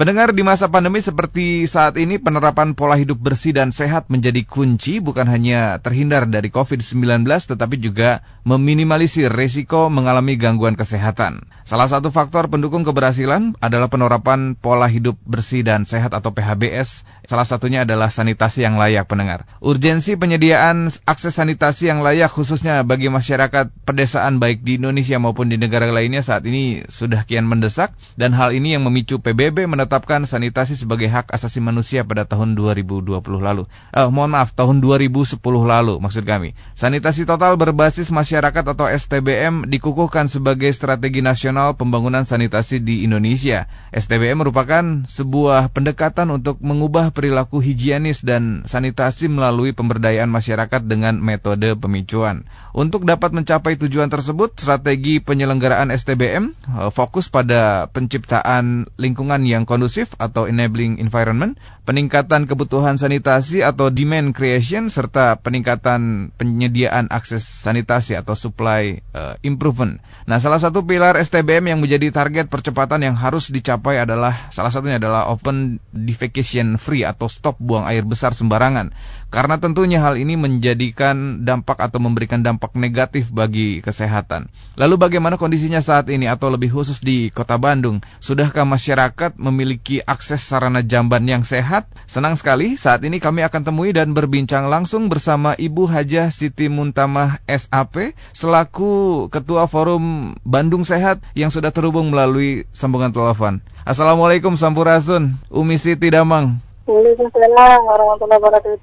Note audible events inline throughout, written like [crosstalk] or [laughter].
Pendengar di masa pandemi seperti saat ini penerapan pola hidup bersih dan sehat menjadi kunci bukan hanya terhindar dari COVID-19 tetapi juga meminimalisir resiko mengalami gangguan kesehatan. Salah satu faktor pendukung keberhasilan adalah penerapan pola hidup bersih dan sehat atau PHBS. Salah satunya adalah sanitasi yang layak pendengar. Urgensi penyediaan akses sanitasi yang layak khususnya bagi masyarakat pedesaan baik di Indonesia maupun di negara lainnya saat ini sudah kian mendesak dan hal ini yang memicu PBB menetapkan menetapkan sanitasi sebagai hak asasi manusia pada tahun 2020 lalu. Eh, mohon maaf, tahun 2010 lalu maksud kami. Sanitasi total berbasis masyarakat atau STBM dikukuhkan sebagai strategi nasional pembangunan sanitasi di Indonesia. STBM merupakan sebuah pendekatan untuk mengubah perilaku higienis dan sanitasi melalui pemberdayaan masyarakat dengan metode pemicuan. Untuk dapat mencapai tujuan tersebut, strategi penyelenggaraan STBM eh, fokus pada penciptaan lingkungan yang kondusif kondusif atau enabling environment, peningkatan kebutuhan sanitasi atau demand creation, serta peningkatan penyediaan akses sanitasi atau supply uh, improvement. Nah, salah satu pilar STBM yang menjadi target percepatan yang harus dicapai adalah salah satunya adalah open defecation free atau stop buang air besar sembarangan. Karena tentunya hal ini menjadikan dampak atau memberikan dampak negatif bagi kesehatan. Lalu bagaimana kondisinya saat ini atau lebih khusus di Kota Bandung? Sudahkah masyarakat memiliki akses sarana jamban yang sehat? Senang sekali saat ini kami akan temui dan berbincang langsung bersama Ibu Hajah Siti Muntamah SAP selaku Ketua Forum Bandung Sehat yang sudah terhubung melalui sambungan telepon. Assalamualaikum Sampurasun, Umi Siti Damang. Waalaikumsalam warahmatullahi wabarakatuh.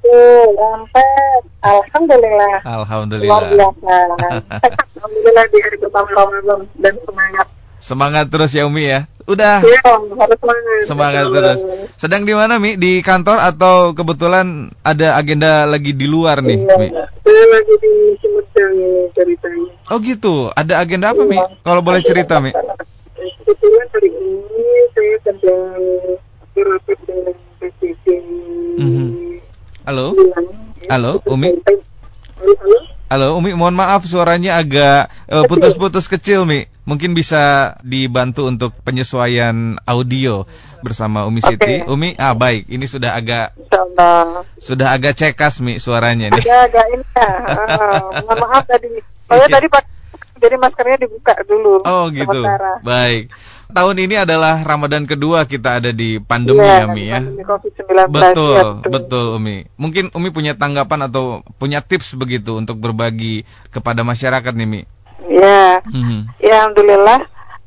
Sampai Alhamdulillah. Alhamdulillah. Luar biasa. [laughs] Alhamdulillah di hari pertama Ramadan dan semangat. Semangat terus ya Umi ya. Udah. Iya, harus semangat. Semangat terus. Sedang di mana Mi? Di kantor atau kebetulan ada agenda lagi di luar nih, Iya, Mi? saya lagi di Sumedang ceritanya. Oh gitu. Ada agenda apa Mi? Iya. Kalau boleh cerita Mi? Kebetulan hari ini saya sedang berapat dengan Mhm. Halo? Bilang, ya, Halo, Umi? Halo, Umi, mohon maaf suaranya agak eh, putus-putus kecil Mi. Mungkin bisa dibantu untuk penyesuaian audio bersama Umi Siti. Oke. Umi, ah baik, ini sudah agak Insyaallah. sudah agak cekas Mi suaranya nih. Agak agak ini ya. [laughs] Ah, mohon maaf tadi. Oh ya Iya. tadi Pak jadi maskernya dibuka dulu. Oh gitu. Sementara. Baik. Tahun ini adalah Ramadan kedua kita ada di pandemi ya Iya, Mi ya. pandemi COVID-19. Betul, ya, betul Umi. Mungkin Umi punya tanggapan atau punya tips begitu untuk berbagi kepada masyarakat nih Mi. Ya, Mhm. ya alhamdulillah.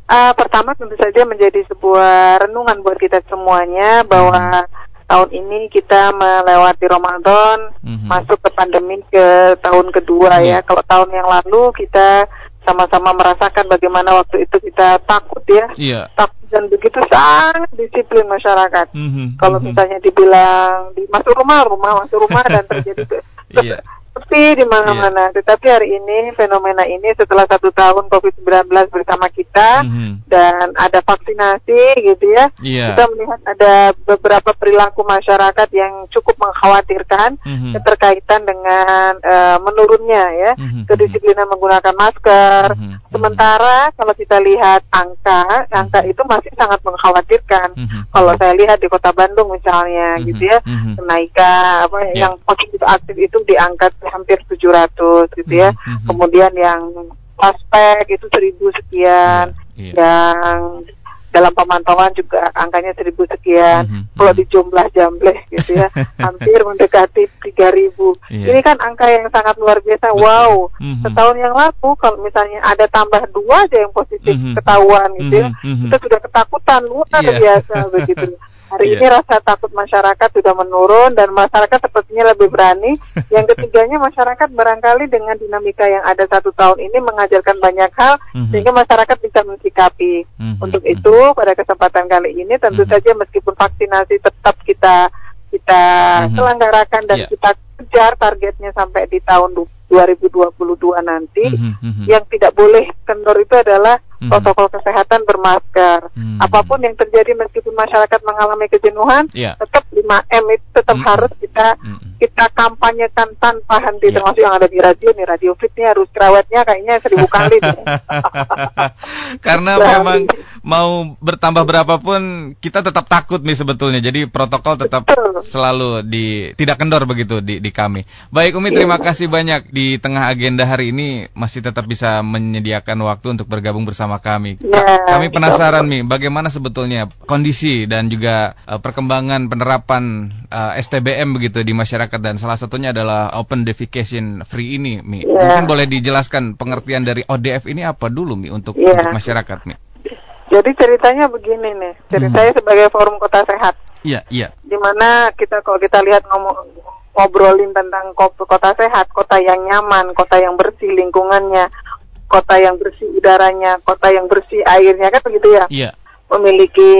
Ah, pertama tentu saja menjadi sebuah renungan buat kita semuanya bahwa tahun ini kita melewati Ramadan, Mhm. masuk ke pandemi ke tahun kedua Iya. ya. Kalau tahun yang lalu kita sama-sama merasakan bagaimana waktu itu kita takut ya, Iya. takut dan begitu sangat disiplin masyarakat. Mhm, Kalau mhm. misalnya dibilang di masuk rumah, rumah masuk rumah dan terjadi [laughs] ke- Iya. Sepi di mana-mana. Tetapi hari ini fenomena ini setelah satu tahun COVID-19 bersama kita Mhm. dan ada vaksinasi gitu ya, Iya. kita melihat ada beberapa perilaku masyarakat yang cukup mengkhawatirkan Mhm. keterkaitan dengan eh, menurunnya ya Mhm, kedisiplinan menggunakan masker. Mhm, mhm. Sementara kalau kita lihat angka, angka itu masih sangat mengkhawatirkan. Mhm. Kalau saya lihat di Kota Bandung misalnya Mhm, gitu ya, mhm. kenaikan apa Ya. yang positif aktif itu di angka hampir 700 gitu ya. Mhm, mhm. Kemudian yang suspek itu 1000 sekian, Iya. yang dalam pemantauan juga angkanya 1000 sekian. Mhm, Kalau mhm. di jumlah jambleh gitu ya, [laughs] hampir mendekati 3000. Iya. Ini kan angka yang sangat luar biasa. Wow. Mhm. Setahun yang lalu kalau misalnya ada tambah dua aja yang positif Mhm. ketahuan gitu ya, Mhm, mhm. kita sudah ketakutan luar Iya. biasa begitu. [laughs] Hari Iya. ini rasa takut masyarakat sudah menurun dan masyarakat sepertinya lebih berani. [laughs] Yang ketiganya masyarakat barangkali dengan dinamika yang ada satu tahun ini mengajarkan banyak hal Mhm. sehingga masyarakat bisa mensikapi. Mhm, Untuk mhm. itu pada kesempatan kali ini tentu Mhm. saja meskipun vaksinasi tetap kita kita Mhm. selenggarakan dan Iya. kita kejar targetnya sampai di tahun du- 2022 nanti. Mhm, mhm. Yang tidak boleh kendor itu adalah Mhm. protokol kesehatan bermasker. Mhm. Apa pun yang terjadi meskipun masyarakat mengalami kejenuhan, Iya. tetap 5M itu tetap Mhm. harus kita Mhm. kita kampanyekan tanpa henti Ya. termasuk yang ada di radio nih radio fit nih harus kerawatnya kayaknya seribu kali. [laughs] Karena Nah, memang mau bertambah berapapun kita tetap takut nih sebetulnya. Jadi protokol tetap Betul. selalu di tidak kendor begitu di di kami. Baik Umi terima kasih banyak di tengah agenda hari ini masih tetap bisa menyediakan waktu untuk bergabung bersama kami. Ya, kami penasaran insya Mi, bagaimana sebetulnya kondisi dan juga eh, perkembangan penerapan eh, STBM begitu di masyarakat dan salah satunya adalah open defecation free ini Mi. Ya. Mungkin boleh dijelaskan pengertian dari ODF ini apa dulu Mi untuk, Ya. untuk masyarakat Mi? Jadi ceritanya begini nih, ceritanya sebagai forum kota sehat. Iya, iya. di mana kita kalau kita lihat ngomong ngobrolin tentang ko- kota sehat, kota yang nyaman, kota yang bersih lingkungannya, kota yang bersih udaranya, kota yang bersih airnya kan begitu ya. Iya. Memiliki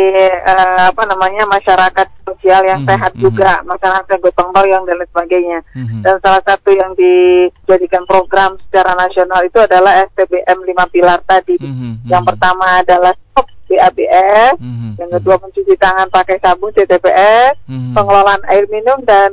eh, apa namanya masyarakat sosial yang Mhm, sehat mhm. juga, masyarakat gotong royong dan lain sebagainya. Mhm. Dan salah satu yang dijadikan program secara nasional itu adalah STBM 5 pilar tadi. Mhm, Yang pertama adalah stop BABS, Mhm, yang kedua mencuci tangan pakai sabun CTPS, mhm. pengelolaan air minum dan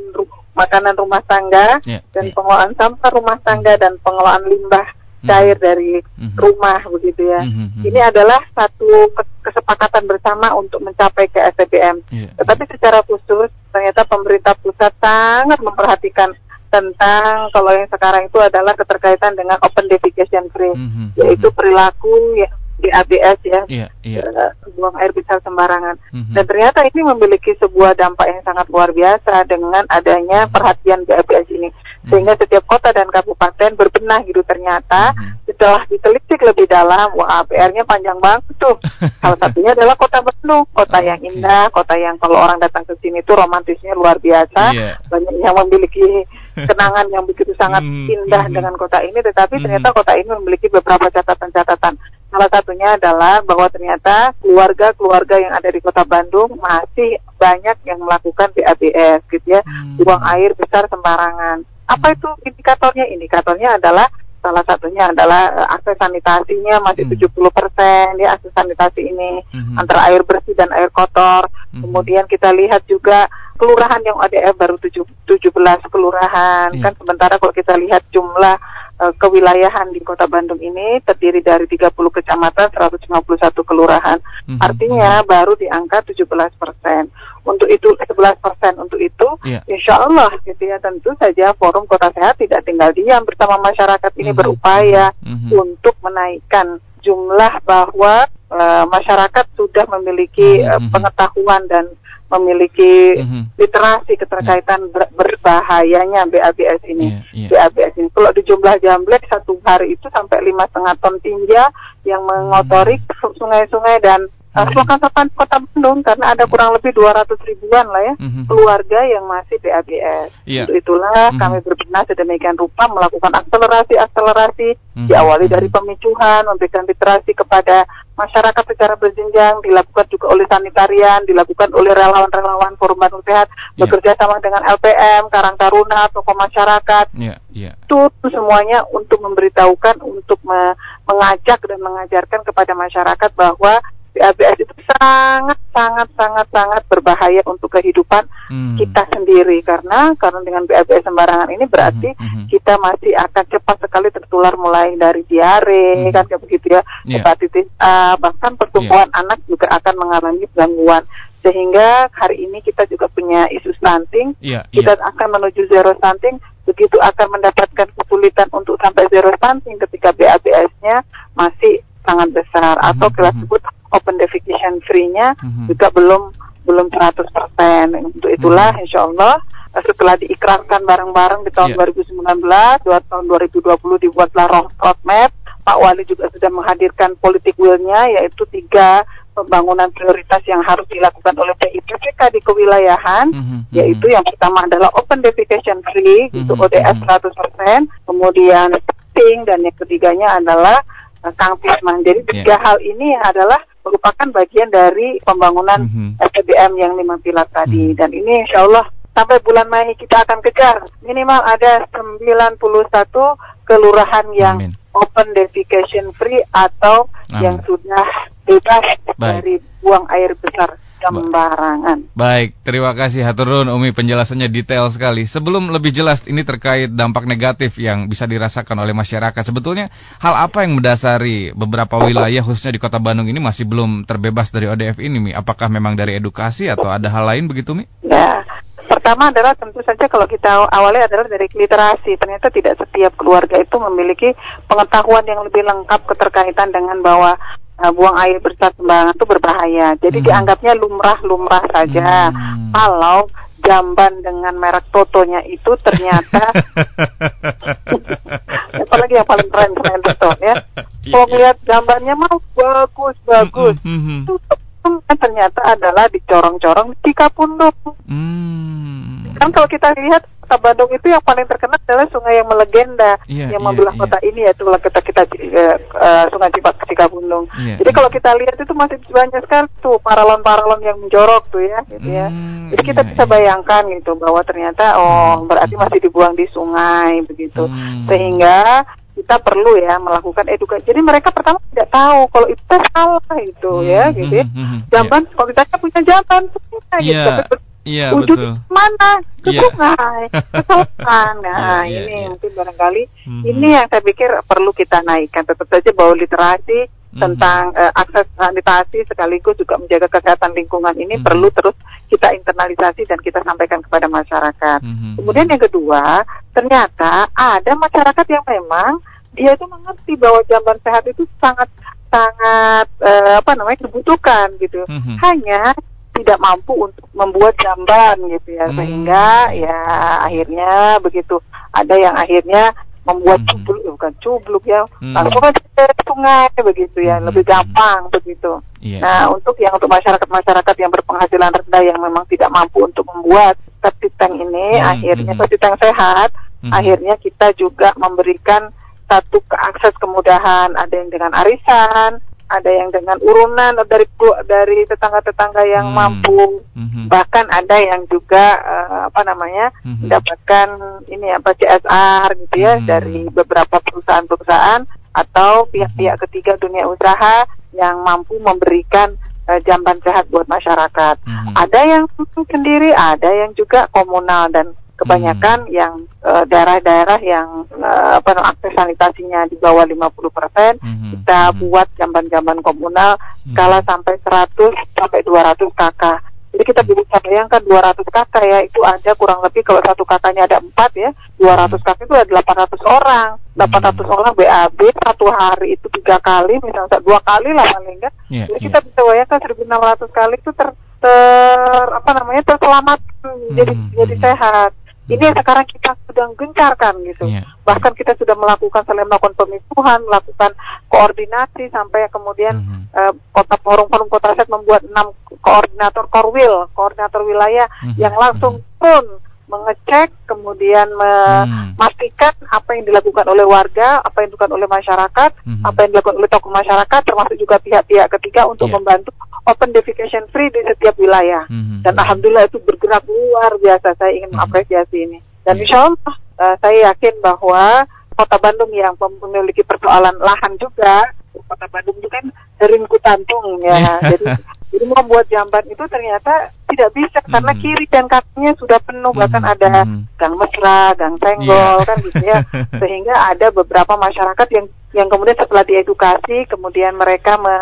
makanan rumah tangga Ya, dan ya. pengelolaan sampah rumah tangga dan pengelolaan limbah cair dari Mhm. rumah begitu ya. Mhm, mhm. Ini adalah satu ke- kesepakatan bersama untuk mencapai ke SDBM. Iya, Tetapi secara khusus ternyata pemerintah pusat sangat memperhatikan tentang kalau yang sekarang itu adalah keterkaitan dengan open defecation free, Mhm, yaitu perilaku ya, di ABS ya, Iya, iya. eh, buang air besar sembarangan. Mhm. Dan ternyata ini memiliki sebuah dampak yang sangat luar biasa dengan adanya perhatian BABS ini. Sehingga setiap kota dan kabupaten berbenah gitu ternyata Mhm. setelah ditelisik lebih dalam, wah APR-nya panjang banget tuh. [laughs] Salah satunya adalah kota Bandung, kota yang indah, kota yang kalau orang datang ke sini tuh romantisnya luar biasa. Iya. Banyak yang memiliki [laughs] kenangan yang begitu sangat Mhm, indah mhm. dengan kota ini, tetapi Mhm. ternyata kota ini memiliki beberapa catatan-catatan. Salah satunya adalah bahwa ternyata keluarga-keluarga yang ada di kota Bandung masih banyak yang melakukan BABS gitu ya, Hmm. buang air besar sembarangan. Apa itu indikatornya? Indikatornya adalah salah satunya adalah eh, akses sanitasinya masih Hmm. 70% ya akses sanitasi ini Mhm. antara air bersih dan air kotor. Mhm. Kemudian kita lihat juga kelurahan yang ODF baru tujuh- 17 kelurahan Iya. kan sementara kalau kita lihat jumlah eh, kewilayahan di Kota Bandung ini terdiri dari 30 kecamatan 151 kelurahan. Mhm. Artinya baru di angka 17 persen. Untuk itu 11 persen untuk itu, Iya. insya Allah gitu ya tentu saja Forum Kota Sehat tidak tinggal diam bersama masyarakat ini Mhm. berupaya Mhm. untuk menaikkan jumlah bahwa eh, masyarakat sudah memiliki Mhm. pengetahuan dan memiliki Mhm. literasi keterkaitan ber- berbahayanya BABS ini. Iya, iya. BABS ini. Kalau di jumlah jamblek satu hari itu sampai lima setengah ton tinja yang mengotori sungai-sungai dan uh, Hmm. selokan kota Bandung karena ada kurang lebih 200 ribuan lah ya Mhm. keluarga yang masih BABS. Iya. Untuk itulah Mhm. kami berbenah sedemikian rupa melakukan akselerasi-akselerasi Mhm. diawali Mhm. dari pemicuhan, memberikan literasi kepada masyarakat secara berjenjang, dilakukan juga oleh sanitarian, dilakukan oleh relawan-relawan Forum Bandung Sehat, Iya. bekerja sama dengan LPM, Karang Taruna, tokoh masyarakat, Iya, iya. itu semuanya untuk memberitahukan, untuk me- mengajak dan mengajarkan kepada masyarakat bahwa BABS itu sangat sangat sangat sangat berbahaya untuk kehidupan Hmm. kita sendiri karena karena dengan BABS sembarangan ini berarti Mhm, mhm. kita masih akan cepat sekali tertular mulai dari diare Mhm. kan kayak begitu ya Iya. hepatitis A bahkan pertumbuhan anak juga akan mengalami gangguan sehingga hari ini kita juga punya isu stunting Iya, kita iya. akan menuju zero stunting begitu akan mendapatkan kesulitan untuk sampai zero stunting ketika BABS-nya masih sangat besar atau Mhm, kita mhm. sebut open defecation free-nya Mhm. juga belum belum 100%. Untuk itulah Mhm. insya Allah eh, setelah diikrarkan bareng-bareng di tahun Iya. 2019, dua tahun 2020 dibuatlah road- roadmap. Pak Wali juga sudah menghadirkan politik will-nya yaitu tiga pembangunan prioritas yang harus dilakukan oleh PIPPK di kewilayahan Mhm, yaitu mhm. yang pertama adalah open defecation free itu Mhm, ODS mhm. 100%, kemudian ping dan yang ketiganya adalah uh, Kangpisman. Jadi Iya. tiga hal ini adalah merupakan bagian dari pembangunan Mhm. SPBM yang lima pilar tadi Mhm. dan ini insya Allah sampai bulan Mei kita akan kejar minimal ada 91 kelurahan yang Amin. open defecation free atau Amin. yang sudah bebas Baik. dari buang air besar sembarangan. Baik, terima kasih Haturun Umi penjelasannya detail sekali. Sebelum lebih jelas ini terkait dampak negatif yang bisa dirasakan oleh masyarakat. Sebetulnya hal apa yang mendasari beberapa wilayah khususnya di Kota Bandung ini masih belum terbebas dari ODF ini Mi? Apakah memang dari edukasi atau ada hal lain begitu Mi? Ya, pertama adalah tentu saja kalau kita awalnya adalah dari literasi. Ternyata tidak setiap keluarga itu memiliki pengetahuan yang lebih lengkap keterkaitan dengan bahwa uh, buang air besar sembarangan itu berbahaya. Jadi hmm. dianggapnya lumrah-lumrah saja. Hmm. Kalau jamban dengan merek Totonya itu ternyata [laughs] apalagi yang paling keren keren Toto ya. Kalau lihat jambannya mah bagus bagus. Hmm, hmm, hmm. Itu ternyata adalah dicorong-corong di Cikapundung. Hmm. Kan kalau kita lihat kota Bandung itu yang paling terkenal adalah sungai yang melegenda yeah, yang iya, membelah yeah, kota yeah. ini yaitu kita kita uh, uh, sungai Cipat Cikapundung. Yeah, Jadi yeah. kalau kita lihat itu masih banyak sekali tuh paralon-paralon yang menjorok tuh ya, gitu ya. Mm, Jadi kita yeah, bisa yeah. bayangkan gitu bahwa ternyata oh mm. berarti masih dibuang di sungai begitu, mm. sehingga kita perlu ya melakukan edukasi. Jadi mereka pertama tidak tahu kalau itu salah itu hmm, ya gitu ya. Hmm, hmm, jamban yeah. kalau kita punya jamban yeah. gitu. Iya, ujung betul. mana ke yeah. sungai [laughs] ke selatan nah yeah, yeah, ini yeah. mungkin barangkali mm-hmm. ini yang saya pikir perlu kita naikkan tetap saja bahwa literasi mm-hmm. tentang uh, akses sanitasi sekaligus juga menjaga kesehatan lingkungan ini mm-hmm. perlu terus kita internalisasi dan kita sampaikan kepada masyarakat mm-hmm. kemudian yang kedua ternyata ada masyarakat yang memang dia itu mengerti bahwa jamban sehat itu sangat sangat uh, apa namanya dibutuhkan gitu mm-hmm. hanya tidak mampu untuk membuat jamban gitu ya hmm. sehingga ya akhirnya begitu ada yang akhirnya membuat hmm. cubluk ya bukan cubluk ya hmm. langsung aja ke sungai begitu ya hmm. lebih gampang begitu yeah. nah untuk yang untuk masyarakat masyarakat yang berpenghasilan rendah yang memang tidak mampu untuk membuat septic tank ini hmm. akhirnya hmm. septic tank sehat hmm. akhirnya kita juga memberikan satu keakses kemudahan ada yang dengan arisan ada yang dengan urunan dari dari tetangga-tetangga yang hmm. mampu hmm. bahkan ada yang juga uh, apa namanya hmm. mendapatkan ini apa CSR gitu ya hmm. dari beberapa perusahaan-perusahaan atau pihak-pihak hmm. ketiga dunia usaha yang mampu memberikan uh, jamban sehat buat masyarakat. Hmm. Ada yang sendiri, ada yang juga komunal dan kebanyakan hmm. yang daerah daerah-daerah yang uh, apa akses sanitasinya di bawah 50 persen hmm. kita hmm. buat jamban-jamban komunal hmm. skala sampai 100 sampai 200 kakak jadi kita hmm. bisa bayangkan 200 kakak ya itu ada kurang lebih kalau satu kakaknya ada empat ya 200 kakak itu ada 800 orang 800 hmm. orang BAB satu hari itu tiga kali misalnya dua kali lah paling enggak yeah, jadi yeah. kita bisa bayangkan 1600 kali itu ter, ter apa namanya terselamatkan hmm. jadi jadi sehat ini yang sekarang kita sedang gencarkan gitu. Yeah. Bahkan kita sudah melakukan selain melakukan pemisuhan, melakukan koordinasi sampai kemudian mm -hmm. uh, kota forum-forum kota set membuat enam koordinator korwil, koordinator wilayah mm -hmm. yang langsung mm -hmm. turun mengecek kemudian memastikan hmm. apa yang dilakukan oleh warga, apa yang dilakukan oleh masyarakat, hmm. apa yang dilakukan oleh tokoh masyarakat termasuk juga pihak-pihak ketiga untuk yeah. membantu open defecation free di setiap wilayah. Hmm. Dan alhamdulillah itu bergerak luar biasa. Saya ingin hmm. mengapresiasi ini. Dan yeah. insya Allah uh, saya yakin bahwa Kota Bandung yang memiliki persoalan lahan juga, Kota Bandung itu kan ringku tantung ya. Iya. Jadi jadi membuat jamban itu ternyata tidak bisa hmm. karena kiri dan kakinya sudah penuh hmm. bahkan ada hmm. gang mesra, gang senggol yeah. kan gitu ya. [laughs] Sehingga ada beberapa masyarakat yang yang kemudian setelah diedukasi kemudian mereka me,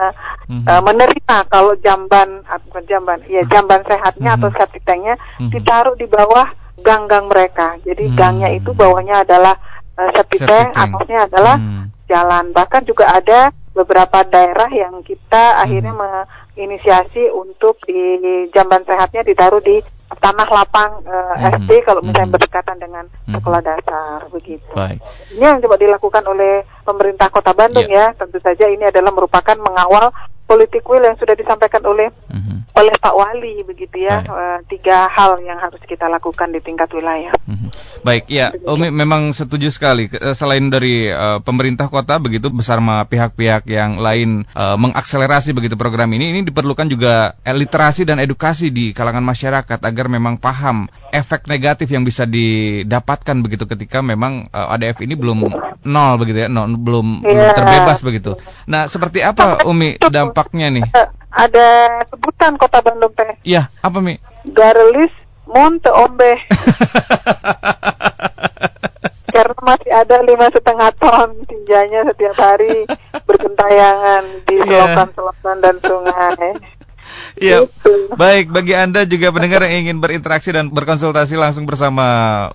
hmm. uh, menerima kalau jamban ah, bukan jamban, ya jamban sehatnya hmm. atau septic tanknya hmm. ditaruh di bawah gang-gang mereka. Jadi hmm. gangnya itu bawahnya adalah uh, septic tank, atasnya adalah hmm. jalan. Bahkan juga ada beberapa daerah yang kita akhirnya hmm inisiasi untuk di jamban sehatnya ditaruh di tanah lapang uh, hmm. SD kalau misalnya hmm. berdekatan dengan hmm. sekolah dasar begitu. Baik. Ini yang coba dilakukan oleh pemerintah Kota Bandung yeah. ya. Tentu saja ini adalah merupakan mengawal politik will yang sudah disampaikan oleh mm-hmm. oleh Pak Wali begitu ya uh, tiga hal yang harus kita lakukan di tingkat wilayah. Mm-hmm. Baik ya, Umi memang setuju sekali. Eh, selain dari uh, pemerintah kota begitu bersama pihak-pihak yang lain uh, mengakselerasi begitu program ini, ini diperlukan juga literasi dan edukasi di kalangan masyarakat agar memang paham efek negatif yang bisa didapatkan begitu ketika memang uh, ADF ini belum nol begitu ya, nol, belum yeah. belum terbebas begitu. Nah seperti apa Umi dampak dampaknya nih? ada sebutan kota Bandung teh. Iya, apa Mi? Garelis Monte Ombe. [laughs] Karena masih ada lima setengah ton tinjanya setiap hari [laughs] bergentayangan di Iya. selokan-selokan dan sungai. Iya. Gitu. Baik, bagi Anda juga pendengar yang ingin berinteraksi dan berkonsultasi langsung bersama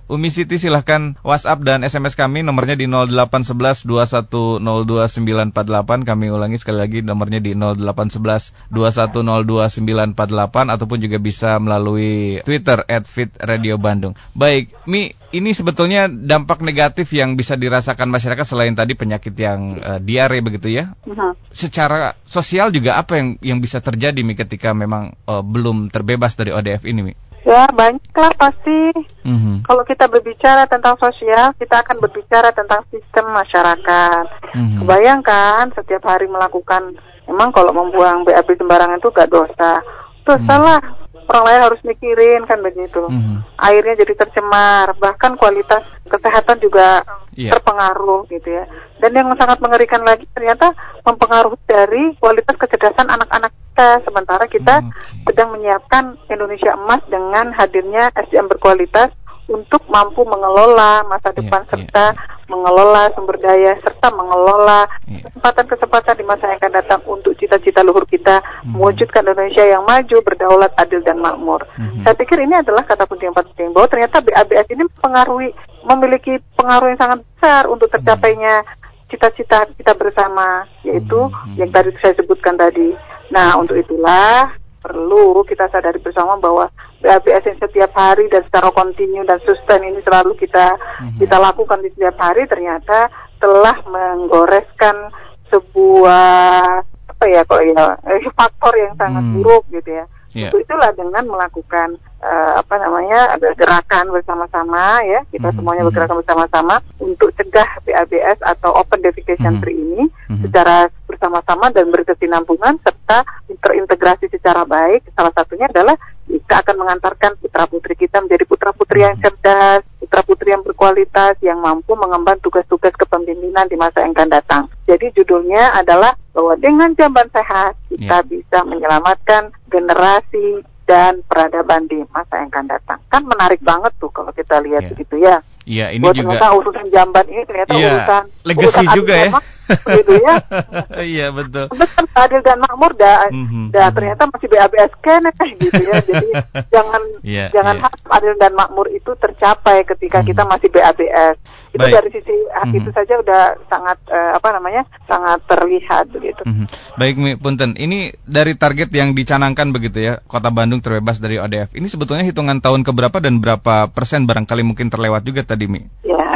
Umi Siti silahkan WhatsApp dan SMS kami nomornya di 0811 2102948 kami ulangi sekali lagi nomornya di 0811 2102948 ataupun juga bisa melalui Twitter @fitradio_bandung. Baik, Mi, ini sebetulnya dampak negatif yang bisa dirasakan masyarakat selain tadi penyakit yang eh, diare begitu ya? Mhm. secara sosial juga apa yang yang bisa terjadi Mi ketika memang eh, belum terbebas dari ODF ini Mi? Ya banyak lah pasti. Mhm. Kalau kita berbicara tentang sosial, kita akan berbicara tentang sistem masyarakat. Mhm. Kebayangkan setiap hari melakukan, emang kalau membuang BAB sembarangan itu gak dosa. Dosa Hmm. Orang lain harus mikirin kan begitu. Mhm. Airnya jadi tercemar, bahkan kualitas kesehatan juga Iya. terpengaruh gitu ya. Dan yang sangat mengerikan lagi ternyata mempengaruhi dari kualitas kecerdasan anak-anak kita. Sementara kita Oke. sedang menyiapkan Indonesia emas dengan hadirnya SDM berkualitas untuk mampu mengelola masa Iya, depan iya, serta mengelola sumber daya serta mengelola Iya. kesempatan-kesempatan di masa yang akan datang untuk cita-cita luhur kita Mhm. mewujudkan Indonesia yang maju, berdaulat, adil dan makmur. Mhm. Saya pikir ini adalah kata kunci yang penting bahwa ternyata BABS ini mempengaruhi memiliki pengaruh yang sangat besar untuk tercapainya cita-cita kita bersama yaitu Mhm. yang tadi saya sebutkan tadi. Nah, untuk itulah perlu kita sadari bersama bahwa BABS yang setiap hari dan secara kontinu dan sustain ini selalu kita Mhm. kita lakukan di setiap hari ternyata telah menggoreskan sebuah apa ya kok ya eh, faktor yang sangat Hmm. buruk gitu ya. Iya. Untuk itulah dengan melakukan eh, apa namanya ada gerakan bersama-sama ya kita Mhm, semuanya mhm. bergerakan bersama-sama untuk cegah BABS atau open defecation Mhm. free ini Mhm. secara bersama-sama dan berkesinambungan serta terintegrasi secara baik. Salah satunya adalah kita akan mengantarkan putra putri kita menjadi putra putri yang Mhm. cerdas, putra putri yang berkualitas, yang mampu mengemban tugas-tugas kepemimpinan di masa yang akan datang. Jadi judulnya adalah bahwa dengan jamban sehat kita Ya. bisa menyelamatkan generasi dan peradaban di masa yang akan datang. Kan menarik banget tuh kalau kita lihat Ya. begitu ya. Iya, ini Bahwa juga urusan jamban ini ternyata Iya, urusan legacy urusan juga ya. Gitu ya. [laughs] Iya, betul. Betul adil dan makmur dah, Mhm, dah mhm. ternyata masih BABS kene gitu ya. [laughs] Jadi jangan Iya, jangan iya. harap adil dan makmur itu tercapai ketika Mhm. kita masih BABS. Itu Baik. dari sisi Mhm. itu saja udah sangat eh, apa namanya? sangat terlihat begitu. Mhm. Baik Mi Punten, ini dari target yang dicanangkan begitu ya, Kota Bandung terbebas dari ODF. Ini sebetulnya hitungan tahun keberapa dan berapa persen barangkali mungkin terlewat juga tadi Mi? Ya,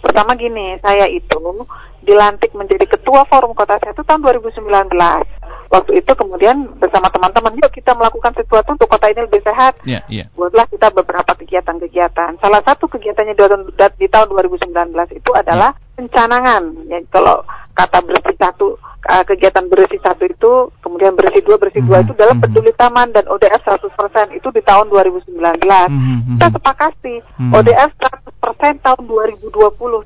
pertama gini, saya itu dilantik menjadi ketua forum kota saya itu tahun 2019. Waktu itu kemudian bersama teman-teman, yuk kita melakukan sesuatu untuk kota ini lebih sehat. Iya, iya. Buatlah kita beberapa kegiatan-kegiatan. Salah satu kegiatannya di, tahun- di tahun 2019 itu adalah pencanangan. Ya, kalau kata bersih satu, eh, kegiatan bersih satu itu, kemudian bersih dua, bersih dua Mhm, itu dalam mhm. peduli taman dan ODF 100% itu di tahun 2019 Mhm, kita mhm. sepakati Hmm. ODF 100% tahun 2020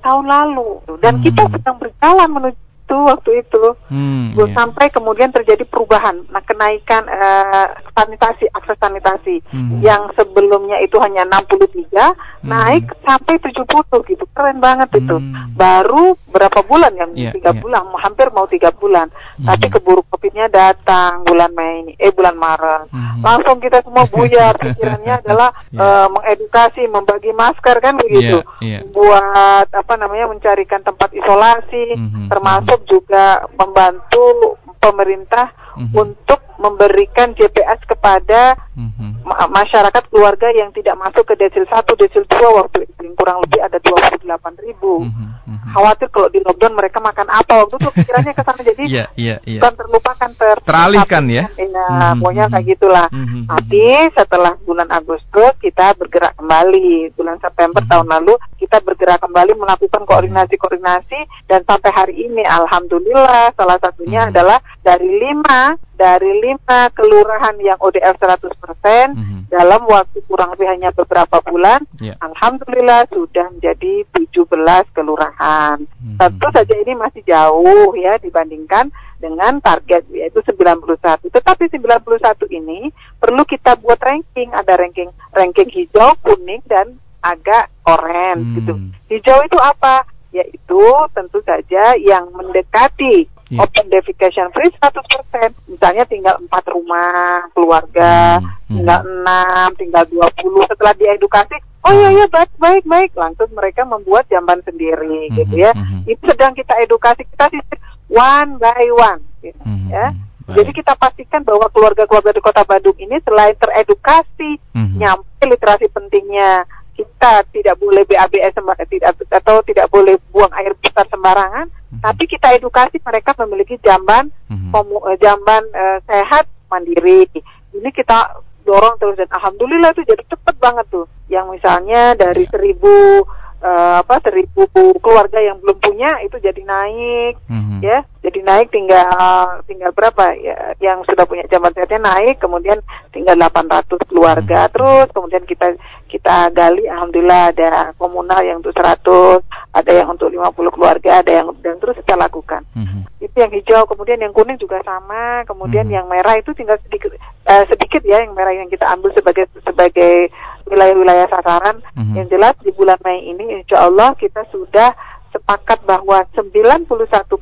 tahun lalu dan Hmm. kita sedang berjalan menuju itu waktu itu Hmm, Belum iya. sampai kemudian terjadi perubahan nah kenaikan eh, sanitasi akses sanitasi Hmm. yang sebelumnya itu hanya 63 Hmm. naik sampai 70 gitu keren banget itu Hmm. baru berapa bulan yang Iya, tiga iya. bulan hampir mau tiga bulan Hmm. tapi keburu covidnya datang bulan Mei eh bulan Maret Mhm. langsung kita semua buyar [laughs] pikirannya [laughs] adalah Iya. eh, mengedukasi membagi masker kan begitu Iya, iya. buat apa namanya mencarikan tempat isolasi Mhm, termasuk juga membantu pemerintah Mhm. untuk memberikan JPS kepada Mhm. ma- masyarakat keluarga yang tidak masuk ke desil 1, desil 2 waktu itu kurang lebih ada 28 ribu. Mhm, mhm. Khawatir kalau di lockdown mereka makan apa waktu itu pikirannya ke sana jadi Iya, iya, iya. bukan terlupakan ter Teralihkan ya? Iya, Mhm, pokoknya mhm. kayak gitulah. Mhm, Tapi setelah bulan Agustus kita bergerak kembali. Bulan September Mhm. tahun lalu kita bergerak kembali melakukan koordinasi-koordinasi dan sampai hari ini alhamdulillah salah satunya Mhm. adalah dari lima dari lima kelurahan yang ODR 100% mm-hmm. dalam waktu kurang lebih hanya beberapa bulan, yeah. alhamdulillah sudah menjadi 17 kelurahan. Mm-hmm. Tentu saja ini masih jauh ya dibandingkan dengan target yaitu 91. Tetapi 91 ini perlu kita buat ranking, ada ranking ranking hijau, kuning dan agak orange mm. gitu. Hijau itu apa? Yaitu tentu saja yang mendekati yeah. open defecation free 100%. Misalnya tinggal empat rumah keluarga, hmm. hmm. tinggal enam, tinggal 20 setelah diedukasi, oh iya iya baik baik baik, langsung mereka membuat jamban sendiri hmm. gitu ya. Hmm. Itu sedang kita edukasi, kita sisir one by one gitu, hmm. ya. Baik. Jadi kita pastikan bahwa keluarga-keluarga di Kota Bandung ini selain teredukasi, hmm. nyampe literasi pentingnya kita tidak boleh BABS tidak atau tidak boleh buang air besar sembarangan, hmm. tapi kita edukasi mereka memiliki jamban hmm. Eh, jamban uh, sehat mandiri. Ini kita dorong terus dan alhamdulillah itu jadi cepet banget tuh. Yang misalnya dari ya. seribu uh, apa seribu keluarga yang belum punya itu jadi naik mm-hmm. ya jadi naik tinggal tinggal berapa ya yang sudah punya jamban sehatnya naik kemudian tinggal 800 keluarga mm-hmm. terus kemudian kita kita gali alhamdulillah ada komunal yang untuk 100 ada yang untuk 50 keluarga ada yang dan terus kita lakukan mm-hmm. itu yang hijau kemudian yang kuning juga sama kemudian mm-hmm. yang merah itu tinggal sedikit uh, sedikit ya yang merah yang kita ambil sebagai sebagai wilayah-wilayah sasaran. Mm-hmm. Yang jelas di bulan Mei ini insya Allah kita sudah sepakat bahwa 91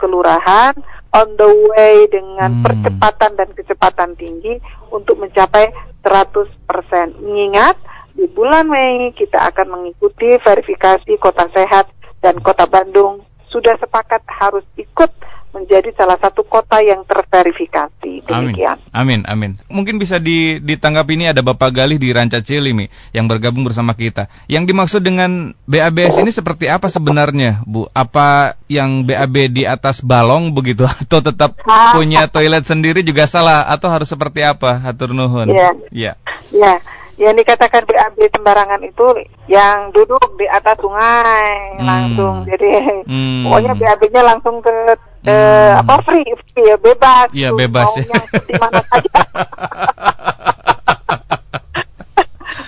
kelurahan on the way dengan hmm. percepatan dan kecepatan tinggi untuk mencapai 100%. Mengingat di bulan Mei kita akan mengikuti verifikasi kota sehat dan kota Bandung sudah sepakat harus ikut menjadi salah satu kota yang terverifikasi. Demikian. Amin, amin. amin. Mungkin bisa di, ditanggapi ini ada Bapak Galih di Ranca Cilimi yang bergabung bersama kita. Yang dimaksud dengan BABS ini seperti apa sebenarnya, Bu? Apa yang BAB di atas balong begitu [laughs] atau tetap punya toilet sendiri juga salah atau harus seperti apa? Hatur nuhun. Iya. Iya. Iya yang dikatakan BAB sembarangan itu yang duduk di atas sungai hmm. langsung jadi hmm. pokoknya BAB-nya langsung ke, ke hmm. apa free, free ya bebas iya bebas ya di mana saja [laughs]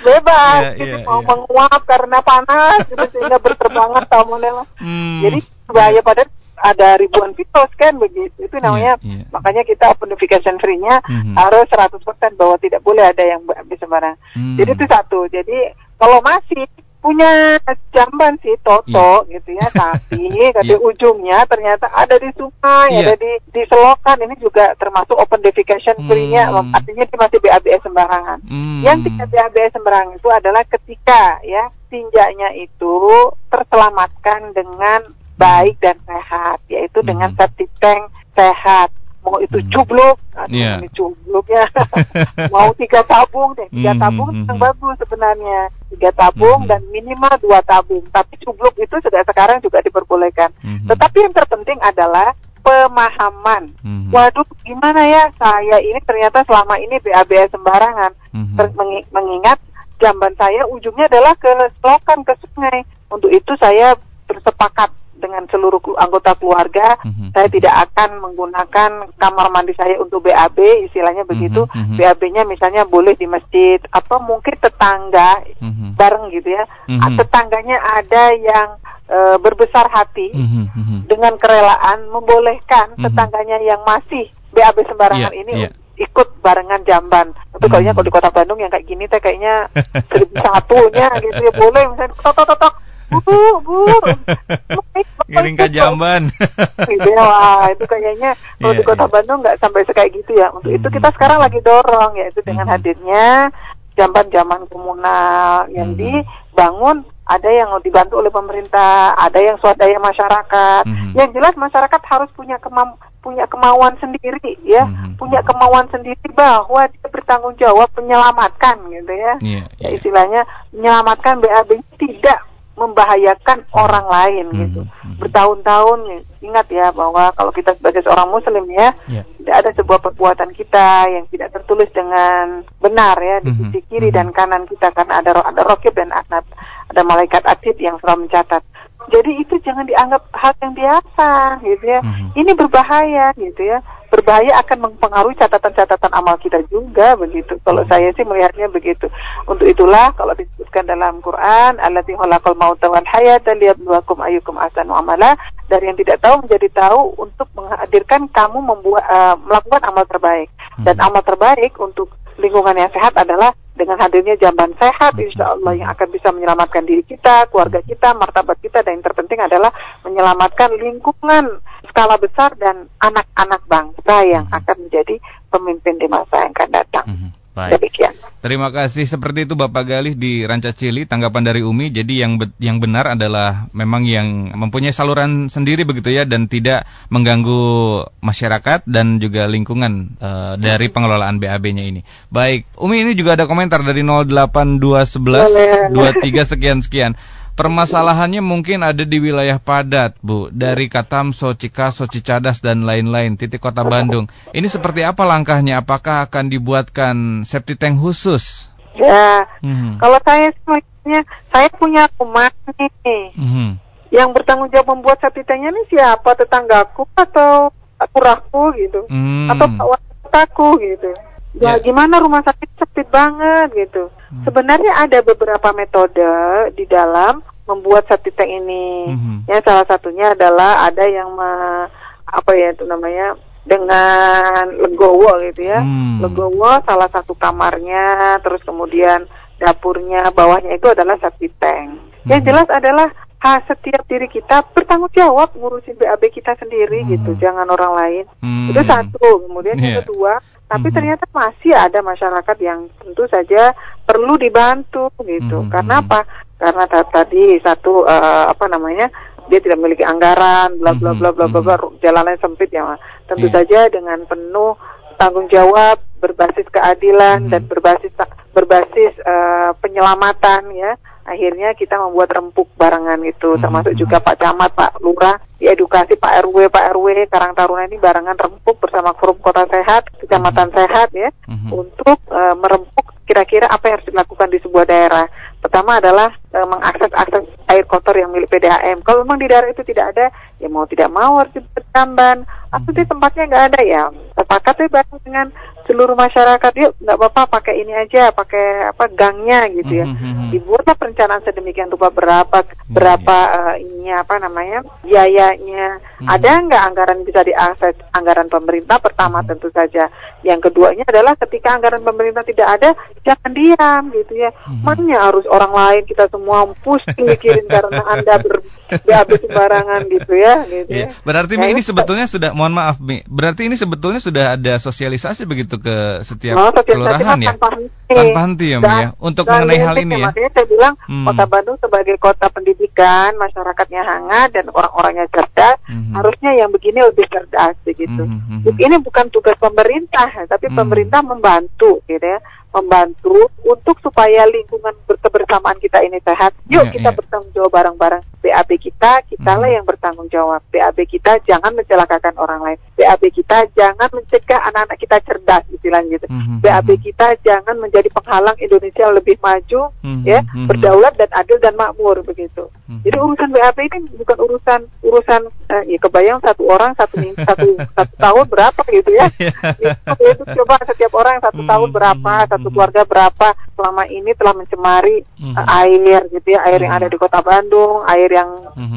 bebas yeah, gitu yeah, mau yeah. menguap karena panas gitu sehingga berterbangan tahu hmm. jadi bahaya pada ada ribuan fitos kan begitu. Itu namanya yeah, yeah. makanya kita open notification free-nya mm-hmm. harus 100% bahwa tidak boleh ada yang bisa sembarang. Mm. Jadi itu satu. Jadi kalau masih punya jamban sih toto yeah. gitu ya tapi [laughs] tapi yeah. ujungnya ternyata ada di sungai yeah. ada di di selokan ini juga termasuk open defecation free-nya mm. artinya itu masih BABS sembarangan mm. yang tidak BABS sembarangan itu adalah ketika ya tinjaknya itu terselamatkan dengan baik dan sehat yaitu hmm. dengan septic tank sehat mau itu hmm. cubluk yeah. ini cubluknya [laughs] mau tiga tabung deh tiga hmm. tabung hmm. yang bagus sebenarnya tiga tabung hmm. dan minimal dua tabung tapi cubluk itu sudah sekarang juga diperbolehkan hmm. tetapi yang terpenting adalah pemahaman hmm. waduh gimana ya saya ini ternyata selama ini BABS sembarangan hmm. mengingat jamban saya ujungnya adalah ke selokan ke sungai untuk itu saya bersepakat dengan seluruh anggota keluarga, mm-hmm. saya tidak akan menggunakan kamar mandi saya untuk BAB, istilahnya begitu. Mm-hmm. BAB-nya misalnya boleh di masjid atau mungkin tetangga mm-hmm. bareng gitu ya. Mm-hmm. Tetangganya ada yang e, berbesar hati mm-hmm. dengan kerelaan membolehkan mm-hmm. tetangganya yang masih BAB sembarangan yeah, ini yeah ikut barengan jamban. Tapi kalau hmm. kalau di kota Bandung yang kayak gini teh kayaknya seribu [laughs] satunya gitu ya boleh misalnya tok tok tok bu bu [laughs] ngiring ke jamban wah itu kayaknya kalau yeah, di kota yeah. Bandung nggak sampai sekayak gitu ya untuk mm -hmm. itu kita sekarang lagi dorong yaitu dengan mm -hmm. hadirnya jamban-jamban komunal yang mm -hmm. dibangun ada yang dibantu oleh pemerintah, ada yang swadaya masyarakat. Mm -hmm. Yang jelas masyarakat harus punya kemam punya kemauan sendiri ya, mm -hmm. punya kemauan sendiri bahwa dia bertanggung jawab menyelamatkan gitu ya. Yeah, yeah. ya istilahnya menyelamatkan BAB tidak membahayakan orang lain mm -hmm. gitu. Mhm. Bertahun-tahun ingat ya bahwa kalau kita sebagai seorang muslim ya yeah. tidak ada sebuah perbuatan kita yang tidak tertulis dengan benar ya di sisi mm -hmm. kiri mm -hmm. dan kanan kita karena ada ada rokib dan ada ada malaikat atid yang selalu mencatat. Jadi itu jangan dianggap hal yang biasa gitu ya. Mhm. Ini berbahaya gitu ya. Berbahaya akan mempengaruhi catatan-catatan amal kita juga begitu. Kalau Mhm. saya sih melihatnya begitu. Untuk itulah kalau disebutkan dalam Quran, allati khalaqal mauta wal hayata liyabluwakum ayyukum ahsanu amala, dari yang tidak tahu menjadi tahu untuk menghadirkan kamu membuat eh, melakukan amal terbaik. Dan Mhm. amal terbaik untuk lingkungan yang sehat adalah dengan hadirnya jamban sehat, Mhm. insya Allah yang akan bisa menyelamatkan diri kita, keluarga kita, martabat kita, dan yang terpenting adalah menyelamatkan lingkungan skala besar dan anak-anak bangsa yang akan menjadi pemimpin di masa yang akan datang. Baik. Demikian. Terima kasih seperti itu Bapak Galih di Ranca Cili tanggapan dari Umi. Jadi yang be- yang benar adalah memang yang mempunyai saluran sendiri begitu ya dan tidak mengganggu masyarakat dan juga lingkungan eh, dari pengelolaan BAB-nya ini. Baik, Umi ini juga ada komentar dari 08211 23 sekian sekian. Permasalahannya mungkin ada di wilayah padat, Bu, dari Katamso, Cikaso, Cicadas dan lain-lain, titik kota Bandung. Ini seperti apa langkahnya? Apakah akan dibuatkan septic tank khusus? Ya, Mhm. kalau saya semuanya, saya punya rumah nih. Mhm. Yang bertanggung jawab membuat sepitanya ini siapa? Tetanggaku atau kurahku gitu? Hmm. atau wali kotaku gitu. Ya, Ya. gimana rumah sakit sempit banget gitu. Hmm. Sebenarnya ada beberapa metode di dalam membuat septic tank ini. Mhm. Ya salah satunya adalah ada yang me- apa ya itu namanya dengan legowo gitu ya. Hmm. Legowo salah satu kamarnya, terus kemudian dapurnya, bawahnya itu adalah septic tank. Yang jelas adalah ha, setiap diri kita bertanggung jawab ngurusin BAB kita sendiri Hmm. gitu, jangan orang lain. Hmm. Itu satu. Kemudian yang Iya. kedua, tapi Mhm. ternyata masih ada masyarakat yang tentu saja perlu dibantu gitu. Mhm. Karena apa? Karena ta- tadi satu eh, apa namanya? dia tidak memiliki anggaran, bla bla Mhm. bla bla bla, bla, jalannya sempit ya. Tentu Iya. saja dengan penuh tanggung jawab berbasis keadilan Mhm. dan berbasis berbasis eh, penyelamatan ya. Akhirnya kita membuat rempuk barengan itu, Mhm. termasuk juga Pak Camat, Pak Lurah, diedukasi Pak RW, Pak RW, Karang Taruna ini barengan rempuk bersama Forum Kota Sehat, Kecamatan Sehat ya, untuk eh, merempuk kira-kira apa yang harus dilakukan di sebuah daerah. Pertama adalah eh, mengakses akses air kotor yang milik PDAM. Kalau memang di daerah itu tidak ada, ya mau tidak mau harus dibuat jamban. Atau di tempatnya nggak ada ya, sepakat ya bareng dengan seluruh masyarakat. Yuk nggak apa-apa pakai ini aja, pakai apa gangnya gitu ya. Mhm. Dibuatlah perencanaan sedemikian rupa berapa berapa eh, ininya apa namanya biayanya. Mhm. Ada nggak anggaran bisa diakses? Anggaran pemerintah pertama Mhm. tentu saja. Yang keduanya adalah ketika anggaran pemerintah tidak ada, jangan diam gitu ya. Mhm. Mana harus orang lain kita semua pusing mikirin karena anda ber BAB sembarangan gitu ya, gitu Iya. ya. Berarti Ya, Mi ini itu- sebetulnya sudah mohon maaf Mi. Berarti ini sebetulnya sudah ada sosialisasi begitu ke setiap Oh, kelurahan ya? tanpa henti. Tanpa henti ya, Mi, ya? Untuk dan mengenai hal ini ya? Makanya saya bilang Hmm. kota Bandung sebagai kota pendidikan, masyarakatnya hangat dan orang-orangnya cerdas, Mhm. harusnya yang begini lebih cerdas begitu. Mhm, mhm. Buk- Ini bukan tugas pemerintah, tapi Hmm. pemerintah membantu gitu ya. Membantu untuk supaya lingkungan ber- kebersamaan kita ini sehat. Yuk Iya, kita iya. bertanggung jawab bareng-bareng. BAB kita, kitalah Mhm. yang bertanggung jawab. BAB kita jangan mencelakakan orang lain. BAB kita jangan mencegah anak-anak kita cerdas istilahnya gitu. Mhm, BAB mhm. kita jangan menjadi penghalang Indonesia lebih maju, Mhm, ya, mhm. berdaulat dan adil dan makmur begitu. Mhm. Jadi urusan BAB ini bukan urusan urusan eh, ya kebayang satu orang satu ming- satu satu tahun berapa gitu ya. itu, [laughs] itu coba setiap orang satu Hmm, tahun berapa, hmm, satu hmm. keluarga berapa selama ini telah mencemari eh, air gitu ya, air yang Hmm. ada di Kota Bandung, air yang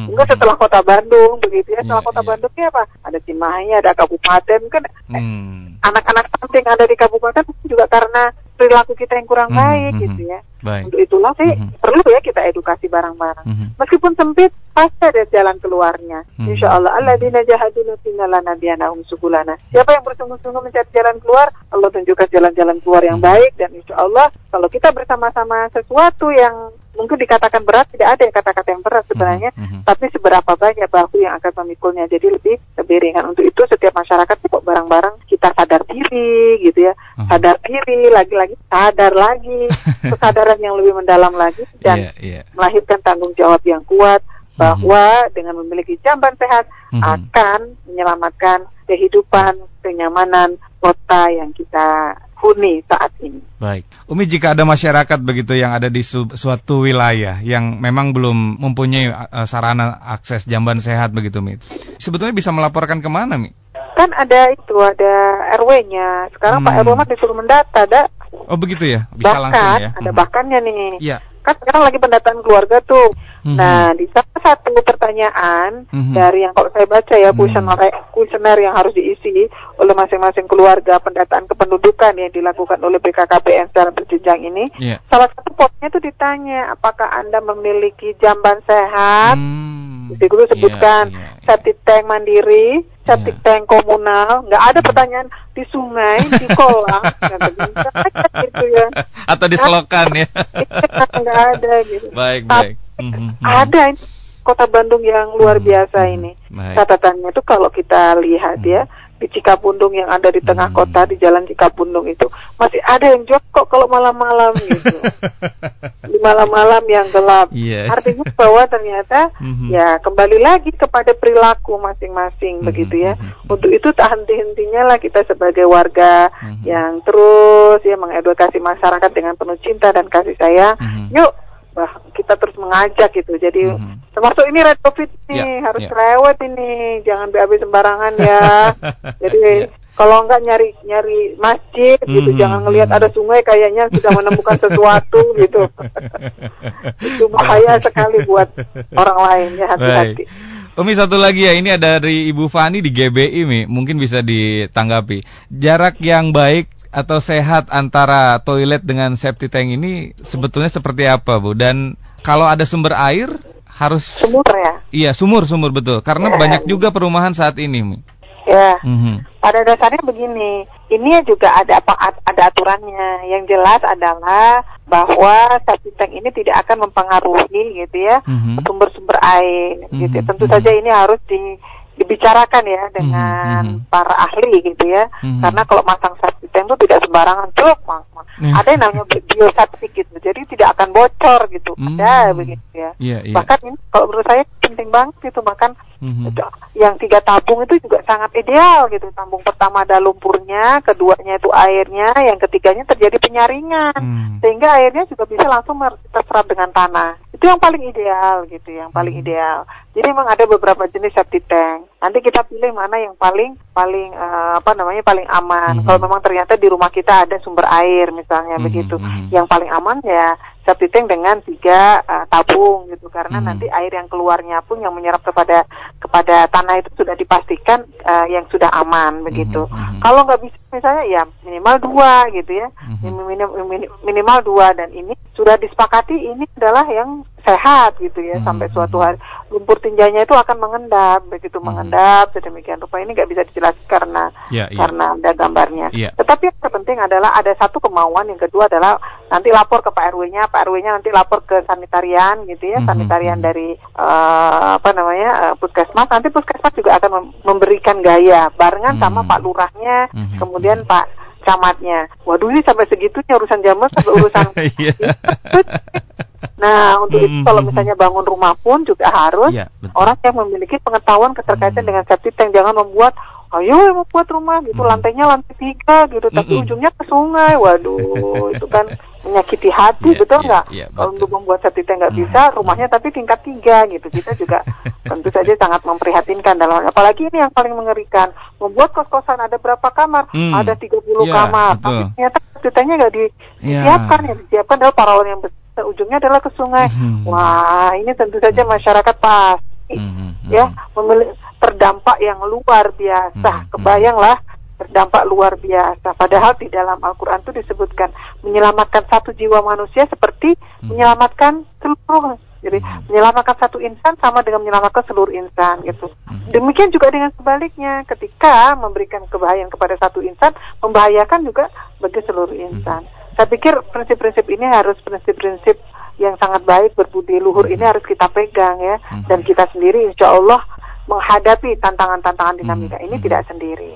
enggak setelah Kota Bandung begitu ya. Setelah Iya, Kota iya. Bandung ini apa? Ada Cimahi, ada kabupaten kan Hmm. anak-anak stunting yang ada di kabupaten juga karena perilaku kita yang kurang Mhm, baik mhm. gitu ya. Baik. Untuk itulah sih Mhm. perlu ya kita edukasi bareng-bareng. Mhm. Meskipun sempit, pasti ada jalan keluarnya. Mhm. Insya Allah. Alladzina jahaduna fina lanadiyanahum subulana. Siapa yang bersungguh-sungguh mencari jalan keluar, Allah tunjukkan jalan-jalan keluar yang Mhm. baik dan insya Allah kalau kita bersama-sama sesuatu yang mungkin dikatakan berat, tidak ada yang kata-kata yang berat sebenarnya, Mhm, mhm. tapi seberapa banyak bahu yang akan memikulnya. Jadi lebih lebih ringan. Untuk itu setiap masyarakat kok bareng-bareng kita sadar diri gitu ya. Mhm. Sadar diri, lagi-lagi sadar lagi, [laughs] kesadaran yang lebih mendalam lagi dan Iya, iya. melahirkan tanggung jawab yang kuat bahwa dengan memiliki jamban sehat Mhm. akan menyelamatkan kehidupan, kenyamanan kota yang kita huni saat ini. Baik, Umi jika ada masyarakat begitu yang ada di su suatu wilayah yang memang belum mempunyai uh, sarana akses jamban sehat begitu, Mi, sebetulnya bisa melaporkan ke mana, Mi? Kan ada itu, ada RW-nya. Sekarang hmm. Pak RW mah disuruh mendata, ada. Oh begitu ya, bisa bahkan, langsung ya. ada hmm. bahkannya nih. Iya. Kan sekarang lagi pendataan keluarga tuh. Hmm. Nah, di salah satu pertanyaan hmm. dari yang kalau saya baca ya kuesioner hmm. kuesioner yang harus diisi oleh masing-masing keluarga pendataan kependudukan yang dilakukan oleh BKKBN secara berjenjang ini, yeah. salah satu poinnya itu ditanya apakah anda memiliki jamban sehat. Hmm di situ sebutkan yeah, yeah, septic tank mandiri, septic yeah. tank komunal, nggak ada pertanyaan di sungai, di kolam, [laughs] gitu ya. Atau di selokan ya. [laughs] nggak ada gitu. Baik, baik. Mm -hmm. Ada ini kota Bandung yang luar mm-hmm. biasa ini. Baik. Catatannya itu kalau kita lihat ya, di Cikapundung yang ada di tengah hmm. kota di Jalan Cikapundung itu masih ada yang jual kok kalau malam-malam gitu [laughs] di malam-malam yang gelap yeah. artinya bahwa ternyata hmm. ya kembali lagi kepada perilaku masing-masing hmm. begitu ya hmm. untuk itu tak henti-hentinya lah kita sebagai warga hmm. yang terus ya mengedukasi masyarakat dengan penuh cinta dan kasih sayang hmm. yuk bah, kita terus mengajak gitu. Jadi mm-hmm. termasuk ini red covid nih yeah, harus yeah. lewat ini, jangan BAB sembarangan ya. [laughs] Jadi yeah. kalau enggak nyari nyari masjid mm-hmm. gitu, jangan ngelihat ada sungai kayaknya sudah menemukan sesuatu gitu. [laughs] Itu bahaya sekali buat orang lain ya hati-hati. Umi satu lagi ya, ini ada dari Ibu Fani di GBI, Mi. mungkin bisa ditanggapi. Jarak yang baik atau sehat antara toilet dengan septic tank ini sebetulnya seperti apa, Bu? Dan kalau ada sumber air harus sumur ya? Iya, sumur sumur betul. Karena ya. banyak juga perumahan saat ini. Ya. Mm-hmm. Pada dasarnya begini, ini juga ada apa ada aturannya. Yang jelas adalah bahwa septic tank ini tidak akan mempengaruhi gitu ya mm-hmm. sumber-sumber air. Mm-hmm. Gitu. Tentu mm-hmm. saja ini harus di dibicarakan ya dengan mm -hmm. para ahli gitu ya. Mm -hmm. Karena kalau masang septic tank itu tidak sembarangan mm. Ada yang namanya bioseptic gitu. Jadi tidak akan bocor gitu. Mm -hmm. Ada begitu ya. Yeah, yeah. Bahkan ini kalau menurut saya penting banget gitu bahkan mm-hmm. yang tiga tabung itu juga sangat ideal gitu tabung pertama ada lumpurnya keduanya itu airnya yang ketiganya terjadi penyaringan mm. sehingga airnya juga bisa langsung terserap dengan tanah itu yang paling ideal gitu yang paling mm. ideal jadi memang ada beberapa jenis septic tank nanti kita pilih mana yang paling paling uh, apa namanya paling aman mm-hmm. kalau memang ternyata di rumah kita ada sumber air misalnya mm-hmm. begitu mm-hmm. yang paling aman ya septic tank dengan tiga uh, tabung gitu karena hmm. nanti air yang keluarnya pun yang menyerap kepada kepada tanah itu sudah dipastikan uh, yang sudah aman begitu. Hmm. hmm. Kalau nggak bisa misalnya ya minimal dua gitu ya hmm. minim, minim, minimal dua dan ini sudah disepakati ini adalah yang sehat gitu ya hmm. sampai suatu hari lumpur tinjanya itu akan mengendap begitu hmm. mengendap sedemikian rupa ini nggak bisa dijelaskan karena yeah, yeah. karena ada gambarnya. Yeah. Tetapi yang terpenting adalah ada satu kemauan yang kedua adalah nanti lapor ke Pak RW-nya, RW-nya nanti lapor ke sanitarian gitu ya, mm -hmm. sanitarian dari uh, apa namanya uh, puskesmas. Nanti puskesmas juga akan memberikan gaya barengan mm -hmm. sama Pak Lurahnya, mm -hmm. kemudian Pak camatnya. Waduh ini sampai segitunya urusan jaman sampai urusan. [laughs] Iya. [laughs] nah untuk itu kalau misalnya bangun rumah pun juga harus ya, orang yang memiliki pengetahuan keterkaitan hmm. dengan septic tank jangan membuat ayo mau buat rumah gitu hmm. lantainya lantai tiga gitu tapi ujungnya ke sungai waduh itu kan [laughs] menyakiti hati yeah, betul iya, nggak yeah, yeah, untuk membuat septic tank nggak hmm. bisa rumahnya tapi tingkat tiga gitu kita juga [laughs] tentu saja sangat memprihatinkan dalam apalagi ini yang paling mengerikan membuat kos-kosan ada berapa kamar hmm. ada 30 yeah, kamar betul. tapi ternyata septic tanknya nggak di, iya. disiapkan yang disiapkan adalah paralon yang besar ujungnya adalah ke sungai hmm. wah ini tentu saja masyarakat pasti hmm. hmm ya memilih terdampak yang luar biasa. Hmm, hmm. Kebayanglah terdampak luar biasa. Padahal di dalam Al-Quran itu disebutkan menyelamatkan satu jiwa manusia seperti hmm. menyelamatkan seluruh. Jadi hmm. menyelamatkan satu insan sama dengan menyelamatkan seluruh insan gitu. Hmm. Demikian juga dengan sebaliknya, ketika memberikan kebahayaan kepada satu insan, membahayakan juga bagi seluruh insan. Hmm. Saya pikir prinsip-prinsip ini harus prinsip-prinsip yang sangat baik berbudi luhur hmm. ini harus kita pegang ya, hmm. dan kita sendiri insya Allah menghadapi tantangan-tantangan dinamika hmm. ini hmm. tidak sendiri.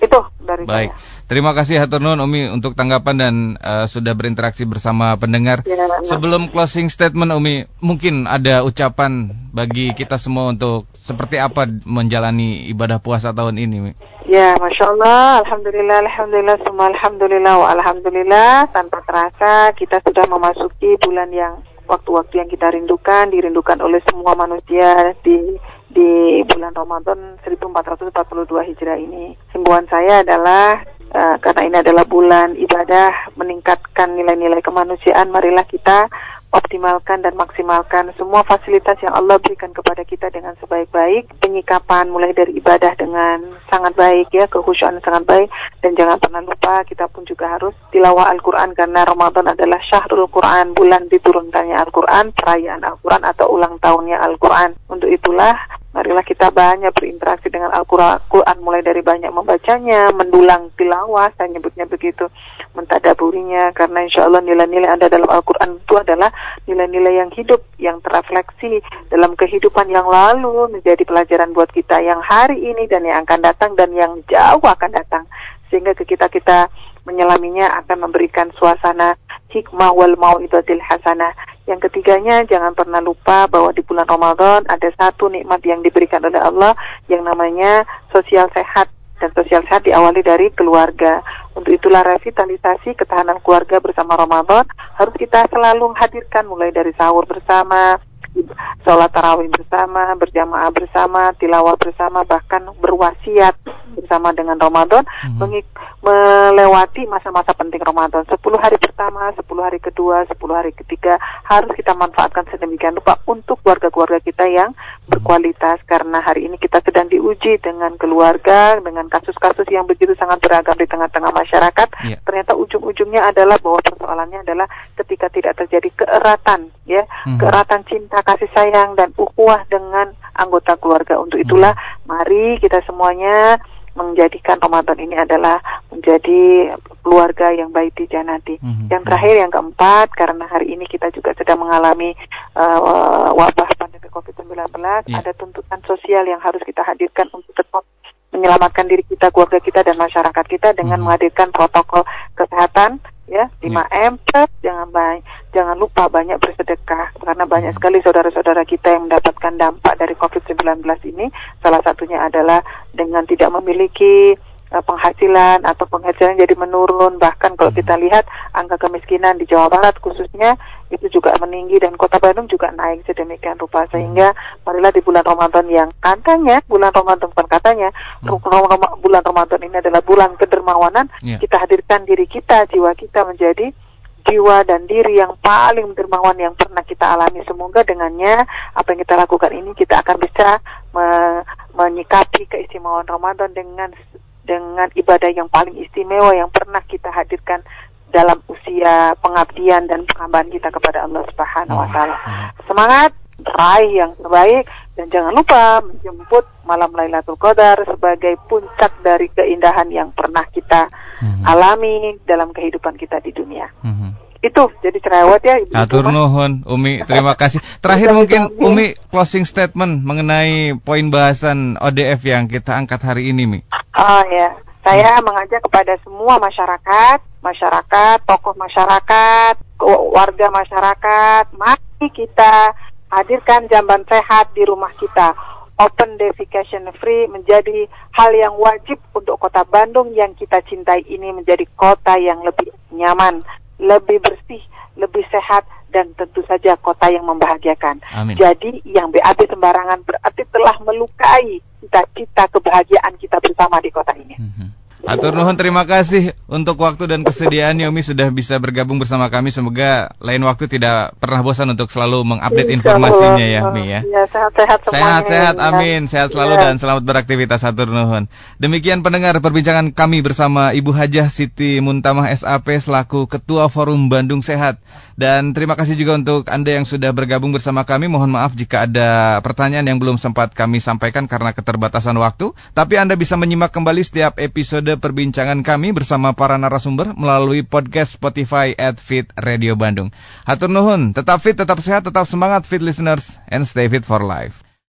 Itu dari Baik. saya. Terima kasih Hatur Nuhun Umi untuk tanggapan dan uh, sudah berinteraksi bersama pendengar. Ya. Sebelum closing statement Umi, mungkin ada ucapan bagi kita semua untuk seperti apa menjalani ibadah puasa tahun ini, Mi? Ya, Masya Allah, Alhamdulillah, Alhamdulillah, semua Alhamdulillah, wa Alhamdulillah, tanpa terasa kita sudah memasuki bulan yang waktu-waktu yang kita rindukan, dirindukan oleh semua manusia di di bulan Ramadan 1442 Hijrah ini. Himbauan saya adalah uh, karena ini adalah bulan ibadah meningkatkan nilai-nilai kemanusiaan, marilah kita optimalkan dan maksimalkan semua fasilitas yang Allah berikan kepada kita dengan sebaik-baik, penyikapan mulai dari ibadah dengan sangat baik ya, kehusuan sangat baik dan jangan pernah lupa kita pun juga harus tilawah Al-Qur'an karena Ramadan adalah syahrul Qur'an, bulan diturunkannya Al-Qur'an, perayaan Al-Qur'an atau ulang tahunnya Al-Qur'an. Untuk itulah marilah kita banyak berinteraksi dengan Al-Quran mulai dari banyak membacanya, mendulang tilawah, saya nyebutnya begitu, mentadaburinya, karena insya Allah nilai-nilai ada dalam Al-Quran itu adalah nilai-nilai yang hidup, yang terefleksi dalam kehidupan yang lalu, menjadi pelajaran buat kita yang hari ini dan yang akan datang dan yang jauh akan datang. Sehingga kita-kita menyelaminya akan memberikan suasana hikmah wal mau'idatil hasanah yang ketiganya, jangan pernah lupa bahwa di bulan Ramadan ada satu nikmat yang diberikan oleh Allah yang namanya sosial sehat. Dan sosial sehat diawali dari keluarga. Untuk itulah revitalisasi ketahanan keluarga bersama Ramadan harus kita selalu hadirkan mulai dari sahur bersama, sholat tarawih bersama, berjamaah bersama, tilawah bersama, bahkan berwasiat bersama dengan Ramadan, hmm. melewati masa-masa penting Ramadan. 10 hari pertama, 10 hari kedua, 10 hari ketiga harus kita manfaatkan sedemikian rupa untuk keluarga-keluarga kita yang berkualitas karena hari ini kita sedang diuji dengan keluarga, dengan kasus-kasus yang begitu sangat beragam di tengah-tengah masyarakat. Yeah. Ternyata ujung-ujungnya adalah bahwa persoalannya adalah ketika tidak terjadi keeratan, ya, hmm. keeratan cinta, kasih sayang dan ukhuwah dengan anggota keluarga. Untuk itulah, hmm. mari kita semuanya menjadikan Ramadan ini adalah menjadi keluarga yang baik di janati. Mm-hmm. Yang terakhir yang keempat karena hari ini kita juga sedang mengalami uh, wabah pandemi Covid-19, yeah. ada tuntutan sosial yang harus kita hadirkan untuk tetap menyelamatkan diri kita, keluarga kita dan masyarakat kita dengan mm-hmm. menghadirkan protokol kesehatan ya 5M plus jangan banyak jangan lupa banyak bersedekah karena banyak hmm. sekali saudara-saudara kita yang mendapatkan dampak dari COVID-19 ini salah satunya adalah dengan tidak memiliki uh, penghasilan atau penghasilan jadi menurun bahkan kalau hmm. kita lihat angka kemiskinan di Jawa Barat khususnya itu juga meninggi dan kota Bandung juga naik sedemikian rupa hmm. sehingga marilah di bulan Ramadan yang katanya bulan Ramadan bukan katanya bulan Ramadan ini adalah bulan kedermawanan yeah. kita hadirkan diri kita jiwa kita menjadi jiwa dan diri yang paling dermawan yang pernah kita alami. Semoga dengannya apa yang kita lakukan ini kita akan bisa me menyikapi keistimewaan Ramadan dengan dengan ibadah yang paling istimewa yang pernah kita hadirkan dalam usia pengabdian dan pengambahan kita kepada Allah Subhanahu wa taala. Semangat, raih yang terbaik dan jangan lupa menjemput malam Lailatul Qadar sebagai puncak dari keindahan yang pernah kita hmm. alami dalam kehidupan kita di dunia. Hmm. Itu jadi cerewet ya Ibu. Atur nuhun Umi, terima kasih. Terakhir mungkin Umi closing statement mengenai poin bahasan ODF yang kita angkat hari ini, Mi. Oh ya, saya mengajak kepada semua masyarakat, masyarakat, tokoh masyarakat, warga masyarakat, mari kita hadirkan jamban sehat di rumah kita. Open defecation free menjadi hal yang wajib untuk kota Bandung yang kita cintai ini menjadi kota yang lebih nyaman, lebih bersih, lebih sehat, dan tentu saja kota yang membahagiakan. Amin. Jadi yang BAB sembarangan berarti telah melukai cita-cita kebahagiaan kita bersama di kota ini. Mm -hmm. Atur nuhun terima kasih untuk waktu dan kesediaan Yomi sudah bisa bergabung bersama kami. Semoga lain waktu tidak pernah bosan untuk selalu mengupdate informasinya ya Mi ya. ya sehat-sehat. Sehat-sehat amin. Sehat selalu ya. dan selamat beraktivitas atur nuhun. Demikian pendengar perbincangan kami bersama Ibu Hajah Siti Muntamah SAP selaku Ketua Forum Bandung Sehat. Dan terima kasih juga untuk Anda yang sudah bergabung bersama kami. Mohon maaf jika ada pertanyaan yang belum sempat kami sampaikan karena keterbatasan waktu. Tapi Anda bisa menyimak kembali setiap episode perbincangan kami bersama para narasumber melalui podcast Spotify at Fit Radio Bandung. Hatur nuhun, tetap fit, tetap sehat, tetap semangat fit listeners, and stay fit for life.